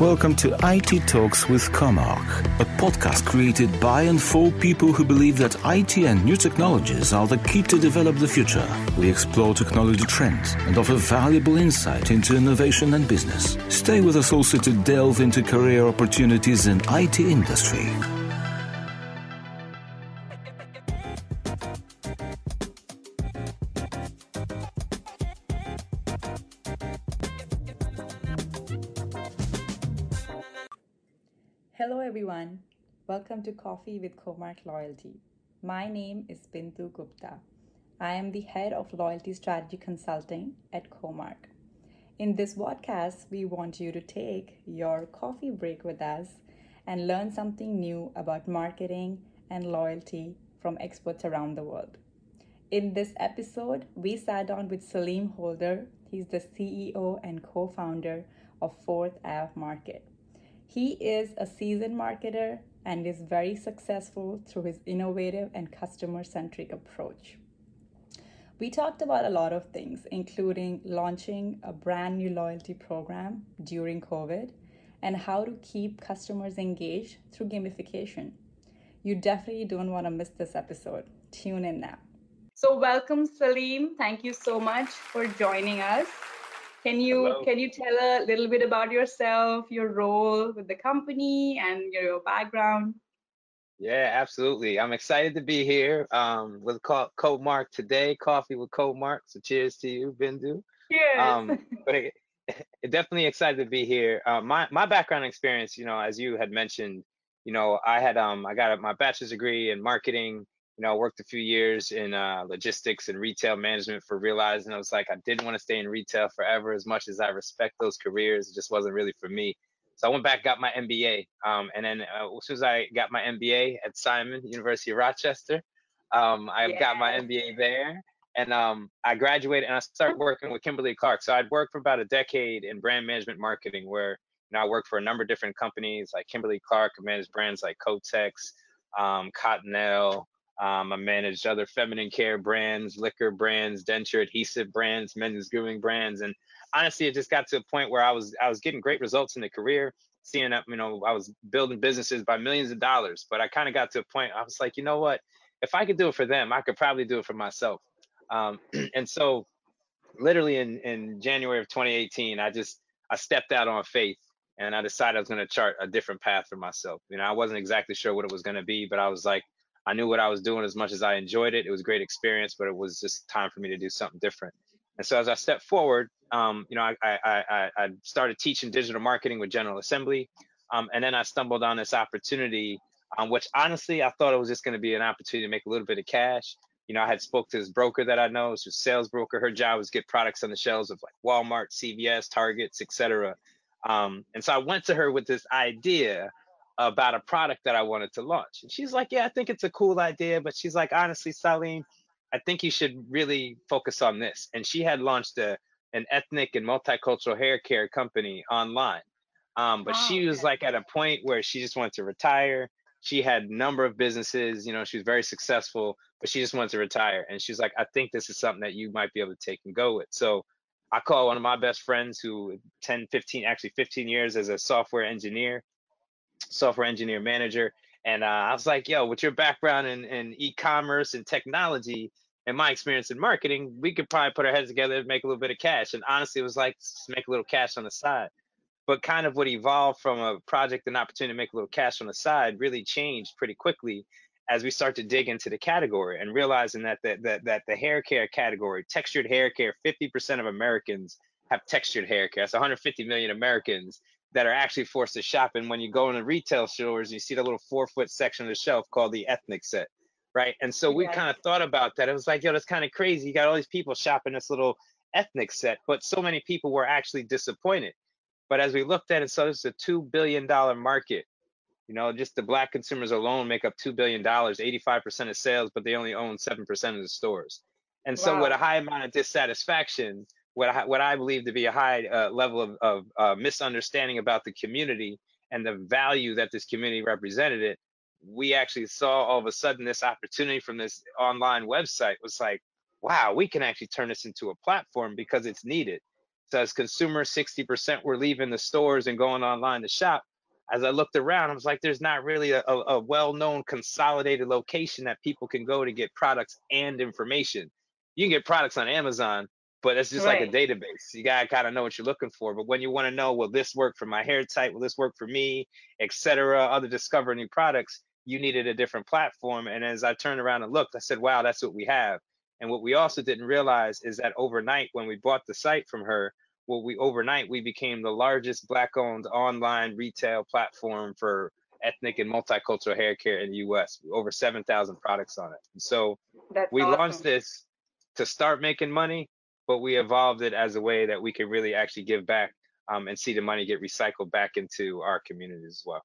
Welcome to IT Talks with Comarch, a podcast created by and for people who believe that IT and new technologies are the key to develop the future. We explore technology trends and offer valuable insight into innovation and business. Stay with us also to delve into career opportunities in IT industry. To Coffee with Comarch Loyalty. My name is Bindu Gupta. I am the head of Loyalty Strategy Consulting at Comarch. In this podcast, we want you to take your coffee break with us and learn something new about marketing and loyalty from experts around the world. In this episode, we sat down with Salim Holder. He's the CEO and co founder of Fourth Ave Market. He is a seasoned marketer and is very successful through his innovative and customer centric approach. We talked about a lot of things, including launching a brand new loyalty program during COVID and how to keep customers engaged through gamification. You definitely don't want to miss this episode. Tune in now. So, welcome, Salim. Thank you so much for joining us. Can you Hello. can you tell a little bit about yourself, your role with the company, and your background? Yeah, absolutely. I'm excited to be here um, with Co- Code Mark today. Coffee with Code Mark. So cheers to you, Bindu. Cheers. Um, but it, definitely excited to be here. Uh, my my background experience, you know, as you had mentioned, you know, I had um I got my bachelor's degree in marketing. You know, I worked a few years in uh, logistics and retail management for realizing I was like I didn't want to stay in retail forever. As much as I respect those careers, it just wasn't really for me. So I went back, got my MBA, um, and then uh, as soon as I got my MBA at Simon University of Rochester, um, I got my MBA there, and um, I graduated and I started working with Kimberly Clark. So I'd worked for about a decade in brand management marketing, where you know I worked for a number of different companies like Kimberly Clark. Managed brands like Kotex, um, Cottonelle. Um, I managed other feminine care brands, liquor brands, denture adhesive brands, men's grooming brands, and honestly, it just got to a point where I was I was getting great results in the career, seeing that you know I was building businesses by millions of dollars. But I kind of got to a point I was like, you know what? If I could do it for them, I could probably do it for myself. Um, and so, literally in in January of 2018, I just I stepped out on faith and I decided I was going to chart a different path for myself. You know, I wasn't exactly sure what it was going to be, but I was like, I knew what I was doing as much as I enjoyed it. It was a great experience, but it was just time for me to do something different. And so as I stepped forward, um, you know, I, I, I, I started teaching digital marketing with General Assembly. Um, and then I stumbled on this opportunity, um, which honestly, I thought it was just going to be an opportunity to make a little bit of cash. You know, I had spoke to this broker that I know, it's a sales broker. Her job was get products on the shelves of like Walmart, CVS, Targets, etc. Um, and so I went to her with this idea about a product that I wanted to launch. And she's like, Yeah, I think it's a cool idea. But she's like, honestly, Salim, I think you should really focus on this. And she had launched a an ethnic and multicultural hair care company online. Um, but Oh, she was okay. like at a point where she just wanted to retire. She had a number of businesses, you know, she was very successful, but she just wanted to retire. And she's like, I think this is something that you might be able to take and go with. So I call one of my best friends who 10, 15, actually 15 years as a software engineer software engineer manager. And uh, I was like, yo, with your background in, in e-commerce and technology and my experience in marketing, we could probably put our heads together and make a little bit of cash. And honestly, it was like just make a little cash on the side. But kind of what evolved from a project and opportunity to make a little cash on the side really changed pretty quickly as we start to dig into the category and realizing that the, that, that the hair care category, textured hair care, 50% of Americans have textured hair care. That's 150 million Americans that are actually forced to shop. And when you go into retail stores, you see the little four foot section of the shelf called the ethnic set, right? And so we Yes. kind of thought about that. It was like, yo, that's kind of crazy. You got all these people shopping this little ethnic set, but so many people were actually disappointed. But as we looked at it, so this is a two billion dollar market. You know, just the black consumers alone make up two billion dollars, 85% of sales, but they only own seven percent of the stores. And so, with a high amount of dissatisfaction, what I, what I believe to be a high uh, level of, of uh, misunderstanding about the community and the value that this community represented it, we actually saw all of a sudden this opportunity from this online website was like, wow, we can actually turn this into a platform because it's needed. So as consumers, 60% were leaving the stores and going online to shop. As I looked around, I was like, there's not really a, a well-known consolidated location that people can go to get products and information. You can get products on Amazon, but it's just right. like a database. You gotta kind of know what you're looking for. But when you want to know, will this work for my hair type? Will this work for me, etc. Other discover new products. You needed a different platform. And as I turned around and looked, I said, wow, that's what we have. And what we also didn't realize is that overnight, when we bought the site from her, what we overnight we became the largest black-owned online retail platform for ethnic and multicultural hair care in the U.S. Over 7,000 products on it. And so That's we awesome. launched this to start making money, but we evolved it as a way that we could really actually give back um, and see the money get recycled back into our communities as well.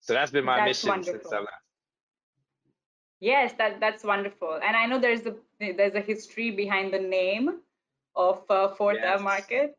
So that's been my that's mission wonderful. since I left. Yes, that that's wonderful. And I know there's a there's a history behind the name of uh, Fourth yes. Market.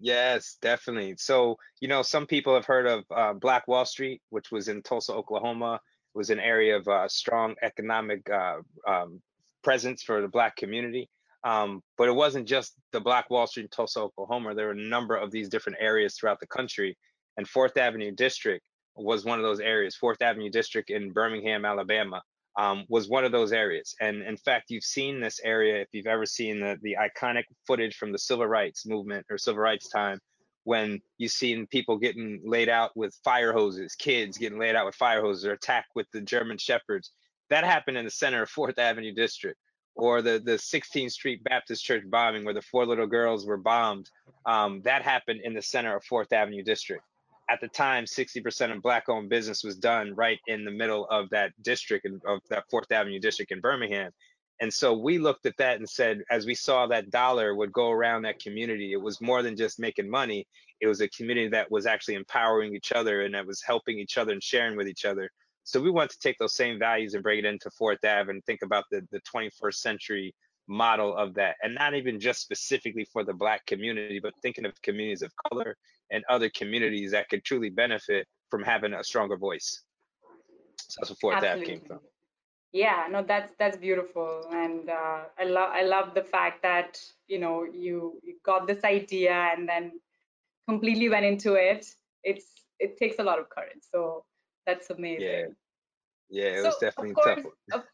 Yes, definitely. So, you know, some people have heard of uh, Black Wall Street, which was in Tulsa, Oklahoma. It was an area of uh, strong economic uh, um, presence for the Black community. Um, but it wasn't just the Black Wall Street in Tulsa, Oklahoma. There were a number of these different areas throughout the country. And Fourth Avenue District was one of those areas. Fourth Avenue District in Birmingham, Alabama, um, was one of those areas. And in fact, you've seen this area if you've ever seen the, the iconic footage from the civil rights movement or civil rights time when you've seen people getting laid out with fire hoses, kids getting laid out with fire hoses or attacked with the German Shepherds. That happened in the center of Fourth Avenue District. Or the, the 16th Street Baptist Church bombing where the four little girls were bombed. Um, that happened in the center of Fourth Avenue District. At the time 60% of black owned business was done right in the middle of that district of that fourth avenue district in birmingham. And so we looked at that and said as we saw that dollar would go around that community it was more than just making money. It was a community that was actually empowering each other and that was helping each other and sharing with each other so we want to take those same values and bring it into fourth ave and think about the, the 21st century model of that. And not even just specifically for the black community but thinking of communities of color and other communities that could truly benefit from having a stronger voice. So that's where that came from. Yeah no that's that's beautiful. And uh, i love i love the fact that you know you, you got this idea and then completely went into it. It's it takes a lot of courage. So that's amazing yeah yeah it so, was definitely course, tough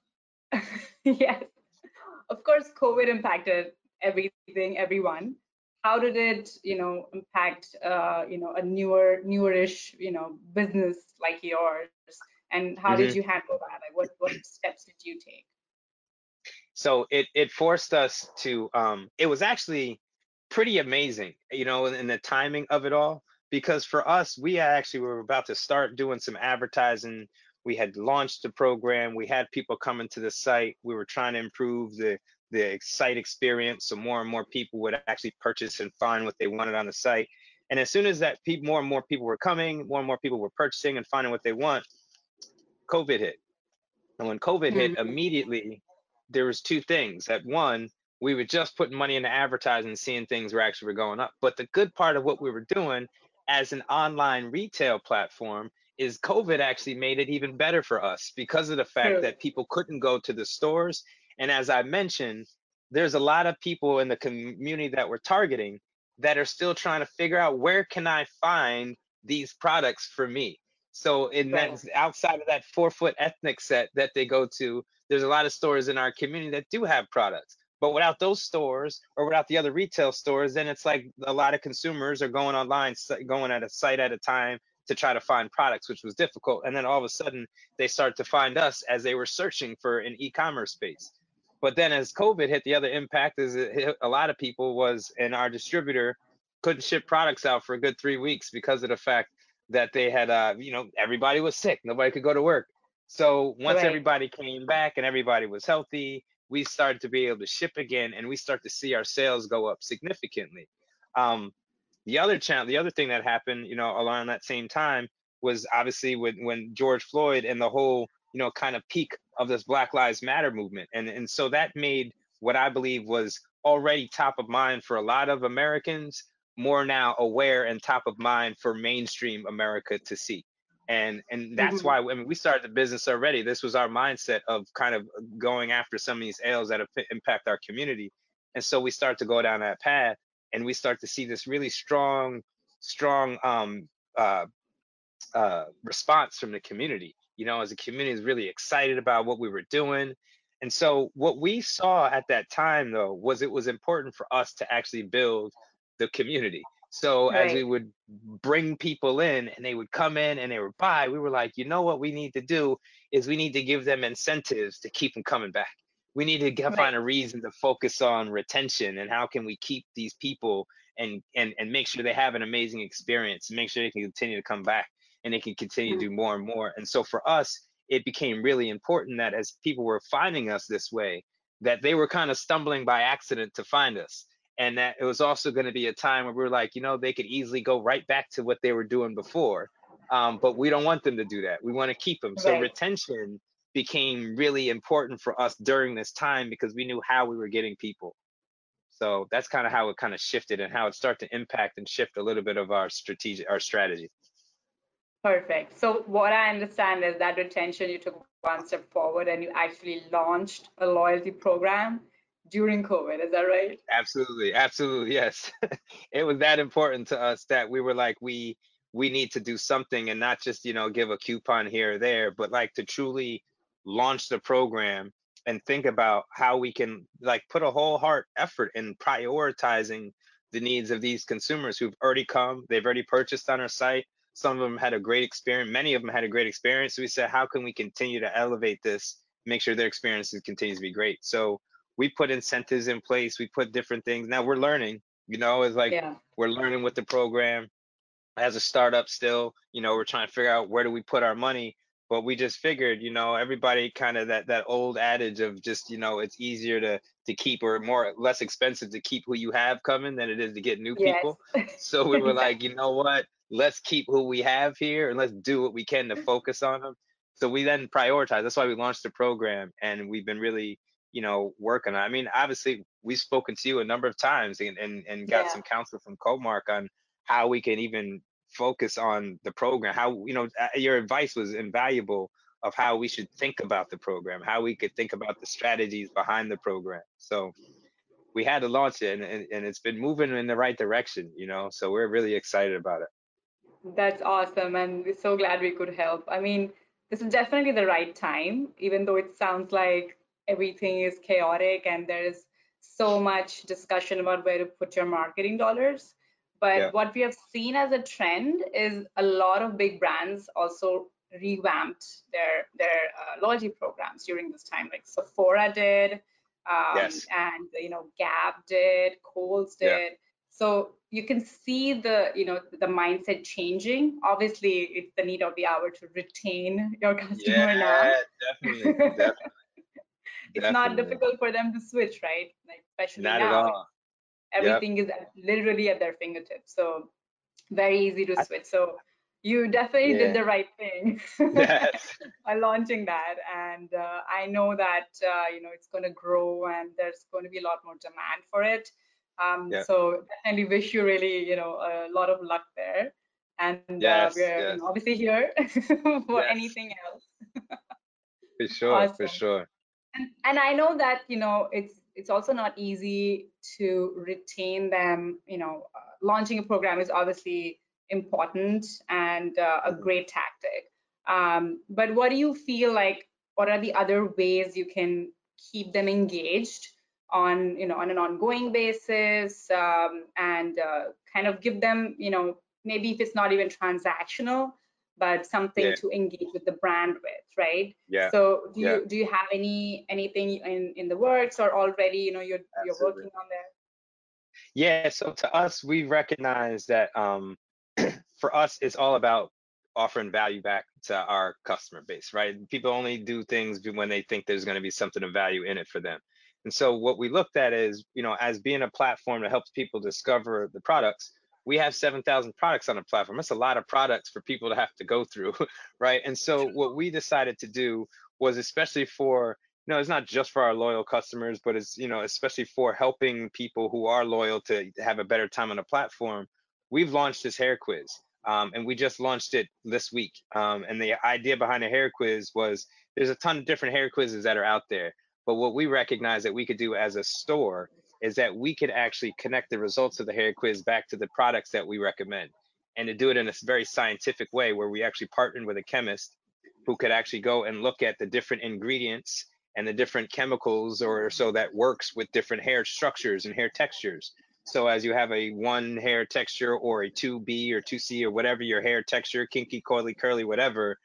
of, yes of course, COVID impacted everything, everyone. How did it, you know, impact, uh, you know, a newer, newerish, you know, business like yours? And how mm-hmm. did you handle that? Like, what what steps did you take? So it it forced us to. Um, it was actually pretty amazing, you know, in the timing of it all. Because for us, we actually were about to start doing some advertising. We had launched the program. We had people coming to the site. We were trying to improve the the site experience so more and more people would actually purchase and find what they wanted on the site. And as soon as that people more and more people were coming more and more people were purchasing and finding what they want covid hit. And when covid mm-hmm. hit immediately there was two things. That one we were just putting money into advertising seeing things were actually were going up. But the good part of what we were doing as an online retail platform is COVID actually made it even better for us because of the fact True. that people couldn't go to the stores. And as I mentioned, there's a lot of people in the community that we're targeting that are still trying to figure out where can I find these products for me. So in that outside of that four foot ethnic set that they go to, there's a lot of stores in our community that do have products. But without those stores or without the other retail stores, then it's like a lot of consumers are going online, going at a site at a time, to try to find products, which was difficult. And then all of a sudden, they start to find us as they were searching for an e-commerce space. But then as COVID hit, the other impact is it hit a lot of people was, and our distributor couldn't ship products out for a good three weeks because of the fact that they had, uh, you know, everybody was sick, nobody could go to work. So once right. everybody came back and everybody was healthy, we started to be able to ship again, and we start to see our sales go up significantly. Um, the other channel, the other thing that happened, you know, around that same time was obviously when when George Floyd and the whole, you know, kind of peak of this Black Lives Matter movement, and and so that made what I believe was already top of mind for a lot of Americans more now aware and top of mind for mainstream America to see. And and that's mm-hmm. why I mean we started the business already. This was our mindset of kind of going after some of these ails that impact our community. And so we start to go down that path and we start to see this really strong, strong um, uh, uh, response from the community. You know, as the community is really excited about what we were doing. And so what we saw at that time though was it was important for us to actually build the community. So right. as we would bring people in and they would come in and they would buy, we were like, you know what we need to do is we need to give them incentives to keep them coming back. We need to get, right. find a reason to focus on retention and how can we keep these people and and and make sure they have an amazing experience, and make sure they can continue to come back and they can continue mm-hmm. to do more and more. And so for us, it became really important that as people were finding us this way, that they were kind of stumbling by accident to find us. And that it was also going to be a time where we were like, you know, they could easily go right back to what they were doing before. Um, but we don't want them to do that. We want to keep them. Right. So retention became really important for us during this time because we knew how we were getting people. So that's kind of how it kind of shifted and how it started to impact and shift a little bit of our strategic our strategy. Perfect. So what I understand is that retention, you took one step forward and you actually launched a loyalty program during COVID. Is that right? Absolutely. Absolutely. Yes. it was that important to us that we were like, we we need to do something and not just, you know, give a coupon here or there, but like to truly launch the program and think about how we can like put a whole heart effort in prioritizing the needs of these consumers who've already come, they've already purchased on our site some of them had a great experience. Many of them had a great experience. So we said, how can we continue to elevate this, make sure their experiences continues to be great? So we put incentives in place. We put different things. Now we're learning. You know, it's like yeah. we're learning with the program as a startup. Still, you know, we're trying to figure out where do we put our money. But we just figured, you know, everybody kind of that that old adage of just, you know, it's easier to to keep or more less expensive to keep who you have coming than it is to get new yes. people. So we were like, you know what? let's keep who we have here and let's do what we can to focus on them. So we then prioritize. That's why we launched the program and we've been really, you know, working on. I mean, obviously we've spoken to you a number of times and and, and got yeah. some counsel from Comarch on how we can even focus on the program. How you know uh, your advice was invaluable of how we should think about the program, how we could think about the strategies behind the program. So we had to launch it and, and, and it's been moving in the right direction, you know. So we're really excited about it. That's awesome. And we're so glad we could help. I mean, this is definitely the right time, even though it sounds like everything is chaotic and there's so much discussion about where to put your marketing dollars. But yeah. what we have seen as a trend is a lot of big brands also revamped their their uh, loyalty programs during this time. Like Sephora did, um, yes. and you know Gap did, Kohl's did. Yeah. So you can see the you know the mindset changing. Obviously, it's the need of the hour to retain your customer yeah, now. Definitely, definitely. It's definitely. not difficult for them to switch, right? Like especially not now. At all. Everything yep. is literally at their fingertips. So very easy to switch. So you definitely yeah. did the right thing yes. by launching that and uh, i know that uh, you know it's going to grow and there's going to be a lot more demand for it um, yeah. So definitely wish you really, you know, a lot of luck there. And uh, yes, uh, we're yes. obviously here for anything else. for sure, awesome. for sure. And, and I know that you know it's it's also not easy to retain them. You know, uh, launching a program is obviously important and uh, a mm-hmm. great tactic. Um, but what do you feel like? What are the other ways you can keep them engaged on you know on an ongoing basis um, and uh, kind of give them you know maybe if it's not even transactional but something yeah. to engage with the brand with right yeah so do yeah. you do you have any anything in in the works or already you know you're Absolutely. you're working on that yeah so to us we recognize that um for us it's all about offering value back to our customer base right people only do things when they think there's going to be something of value in it for them and so what we looked at is, you know, as being a platform that helps people discover the products, we have 7,000 products on the platform. That's a lot of products for people to have to go through, right? And so what we decided to do was especially for, you know, it's not just for our loyal customers, but it's, you know, especially for helping people who are loyal to have a better time on the platform. We've launched this hair quiz. Um, and we just launched it this week. Um, and the idea behind the hair quiz was there's a ton of different hair quizzes that are out there. But what we recognize that we could do as a store is that we could actually connect the results of the hair quiz back to the products that we recommend and to do it in a very scientific way where we actually partnered with a chemist who could actually go and look at the different ingredients and the different chemicals or so that works with different hair structures and hair textures. So as you have a one hair texture or a 2B or 2C or whatever your hair texture, kinky, coily, curly, whatever,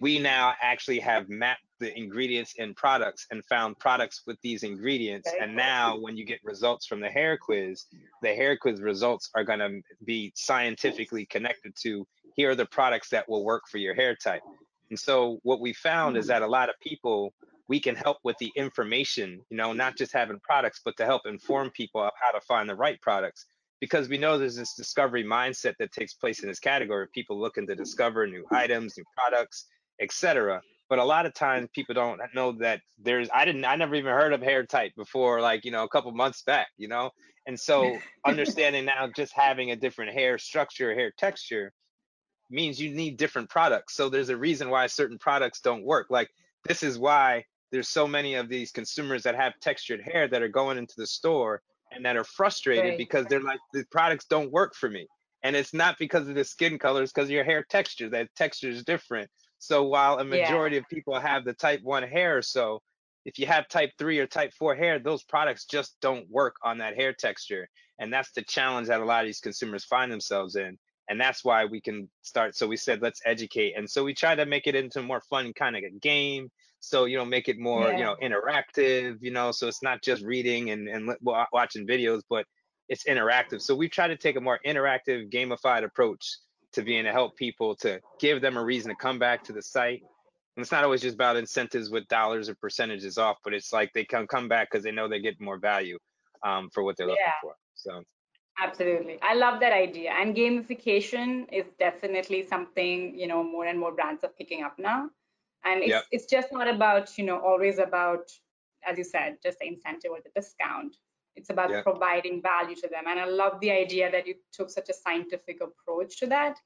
we now actually have mapped the ingredients in products and found products with these ingredients. Okay. And now when you get results from the hair quiz, the hair quiz results are going to be scientifically connected to here are the products that will work for your hair type. And so what we found is hmm. that a lot of people we can help with the information, you know, not just having products, but to help inform people of how to find the right products. Because we know there's this discovery mindset that takes place in this category, of people looking to discover new items, new products, etc. But a lot of times people don't know that there's I didn't I never even heard of hair type before like, you know, a couple months back, you know? And so understanding now just having a different hair structure, hair texture means you need different products. So there's a reason why certain products don't work. Like this is why there's so many of these consumers that have textured hair that are going into the store and that are frustrated right. because they're like the products don't work for me and it's not because of the skin colors because your hair texture that texture is different so while a majority yeah. of people have the type 1 hair so if you have type 3 or type 4 hair those products just don't work on that hair texture and that's the challenge that a lot of these consumers find themselves in and that's why we can start so we said let's educate and so we try to make it into more fun kind of a game so you know make it more yeah. you know interactive you know so it's not just reading and, and watching videos but it's interactive so we try to take a more interactive gamified approach to being to help people to give them a reason to come back to the site and it's not always just about incentives with dollars or percentages off but it's like they come come back because they know they get more value um, for what they're looking yeah. for so Absolutely. I love that idea. And gamification is definitely something, you know, more and more brands are picking up now. And it's, yep. it's just not about, you know, always about, as you said, just the incentive or the discount. It's about yep. providing value to them. And I love the idea that you took such a scientific approach to that.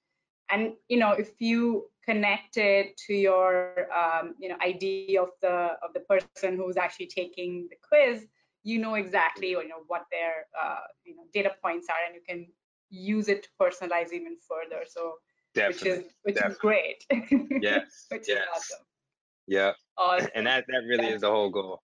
And, you know, if you connect it to your, um, you know, idea of the of the person who's actually taking the quiz, you know exactly you know what their uh, you know data points are and you can use it to personalize even further so definitely, which is which definitely. is great yes which yes. is awesome yeah awesome. and that that really is the whole goal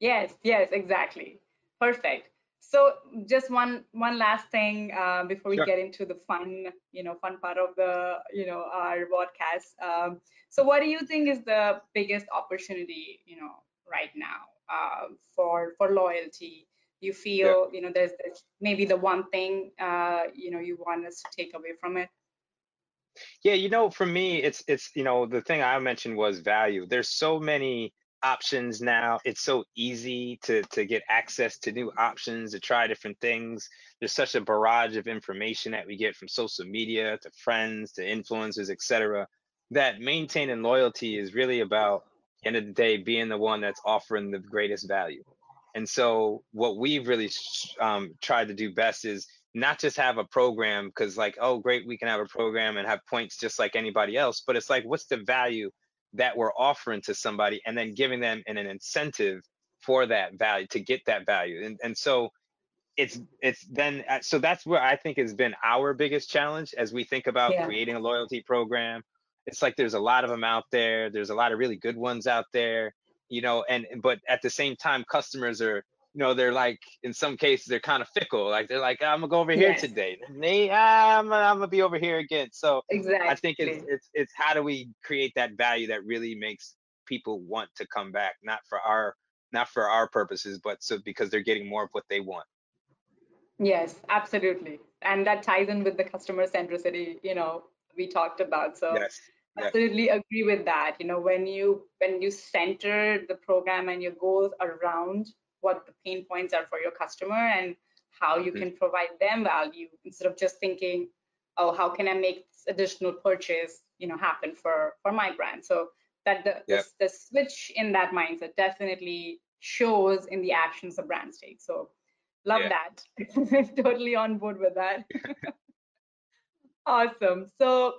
yes yes exactly. Perfect. So just one one last thing uh, before we sure. get into the fun you know fun part of the you know our podcast um, so what do you think is the biggest opportunity you know right now uh, for for loyalty? You feel yeah. you know there's, there's, maybe the one thing uh, you know you want us to take away from it? Yeah you know for me it's it's you know the thing i mentioned was value. There's so many options now it's so easy to to get access to new options to try different things there's such a barrage of information that we get from social media to friends to influencers etc that maintaining loyalty is really about end of the day being the one that's offering the greatest value. And so what we've really um, tried to do best is not just have a program because like, oh, great, we can have a program and have points just like anybody else, but it's like, what's the value that we're offering to somebody and then giving them an, an incentive for that value to get that value. And, and so it's it's then uh, so that's where I think has been our biggest challenge as we think about yeah. creating a loyalty program it's like there's a lot of them out there. There's a lot of really good ones out there, you know, and but at the same time, customers are, you know, they're like in some cases they're kind of fickle. Like they're like, I'm gonna go over here yes. today. And they, ah, I'm, I'm gonna be over here again. So exactly. I think it's it's it's how do we create that value that really makes people want to come back, not for our not for our purposes, but so because they're getting more of what they want. Yes, absolutely. And that ties in with the customer centricity, you know, we talked about. So yes absolutely agree with that you know when you when you center the program and your goals around what the pain points are for your customer and how you can provide them value instead of just thinking oh how can i make this additional purchase you know happen for for my brand? So that the, yep. the, the switch in that mindset definitely shows in the actions the brands take so love yeah. that. Totally on board with that. Awesome. So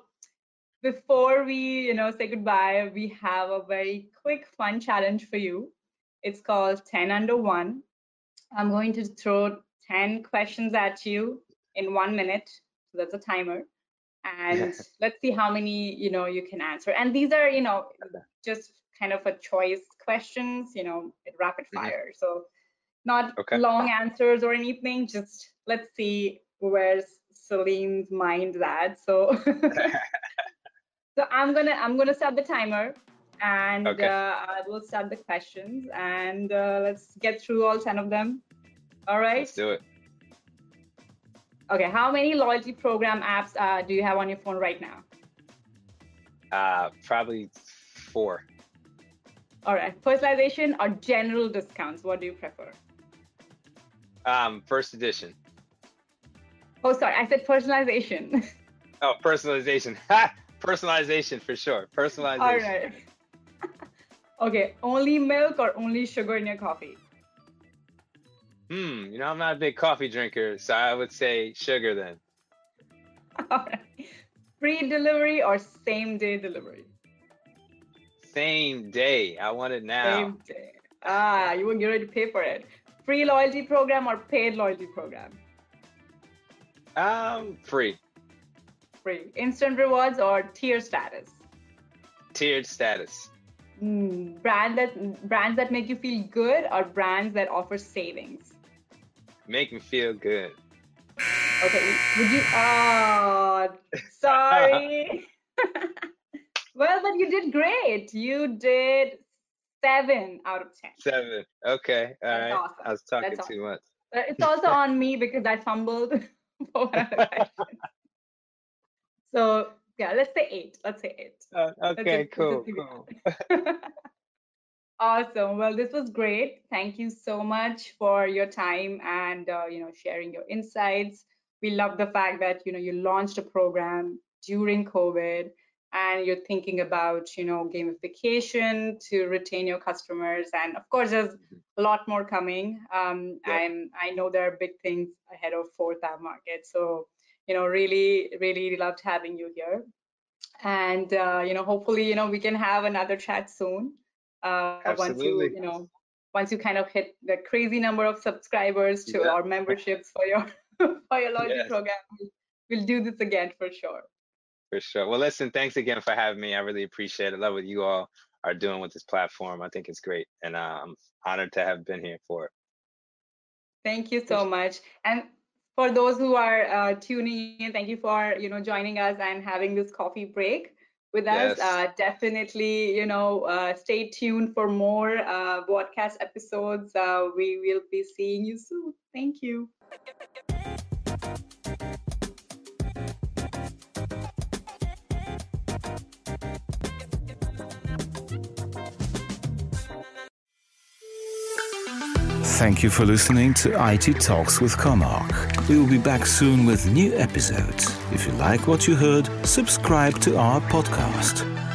before we you know say goodbye we have a very quick fun challenge for you it's called 10 under 1 I'm going to throw 10 questions at you in one minute. So that's a timer. And let's see how many, you know, you can answer. And these are, you know, just kind of a choice questions, you know, rapid Mhm. fire. So not Okay. long answers or anything. Just let's see where's Salim's mind at. So so I'm gonna I'm gonna start the timer and Okay. uh, I will start the questions and uh, let's get through all 10 of them. All right. Let's do it. Okay. How many loyalty program apps uh, do you have on your phone right now? Uh, probably four. All right. Personalization or general discounts? What do you prefer? Um, first edition. Oh, sorry. I said personalization. Oh, personalization. Personalization for sure. Personalization. all right. Okay. Only milk or only sugar in your coffee? Hmm. You know, I'm not a big coffee drinker, so I would say sugar then. All right. Free delivery or same day delivery? Same day. I want it now. Same day. Ah, you were getting ready to pay for it. Free loyalty program or paid loyalty program? Um, free. Free. Instant rewards or tier status? Tiered status. Hmm. Brand that brands that make you feel good or brands that offer savings? Make me feel good. Okay. Would you? Oh, sorry. well, but you did great. You did seven out of ten. Seven. Okay. All That's right. awesome. I was talking That's too much. Uh, It's also on me because I fumbled for one of the questions. So yeah, let's say eight. Let's say eight. Uh, okay. just- Cool. Cool. awesome. Well, this was great. Thank you so much for your time and uh, you know sharing your insights. We love the fact that you know you launched a program during COVID and you're thinking about you know gamification to retain your customers and of course there's a lot more coming um, Yeah. i'm i know there are big things ahead of fourth ave market so you know really really loved having you here and uh, you know hopefully you know we can have another chat soon uh, once you Absolutely. you know once you kind of hit the crazy number of subscribers to Yeah. our memberships for your for your loyalty Yes. program we'll, we'll do this again for sure For sure. Well, listen, thanks again for having me. I really appreciate it. Love what you all are doing with this platform. I think it's great. And uh, I'm honored to have been here for it. Thank you so much. And for those who are uh, tuning in, thank you for you know joining us and having this coffee break with us. Yes. Uh, definitely, you know, uh, stay tuned for more uh, broadcast episodes. Uh, we will be seeing you soon. Thank you. Thank you for listening to IT Talks with Comarch. We will be back soon with new episodes. If you like what you heard, subscribe to our podcast.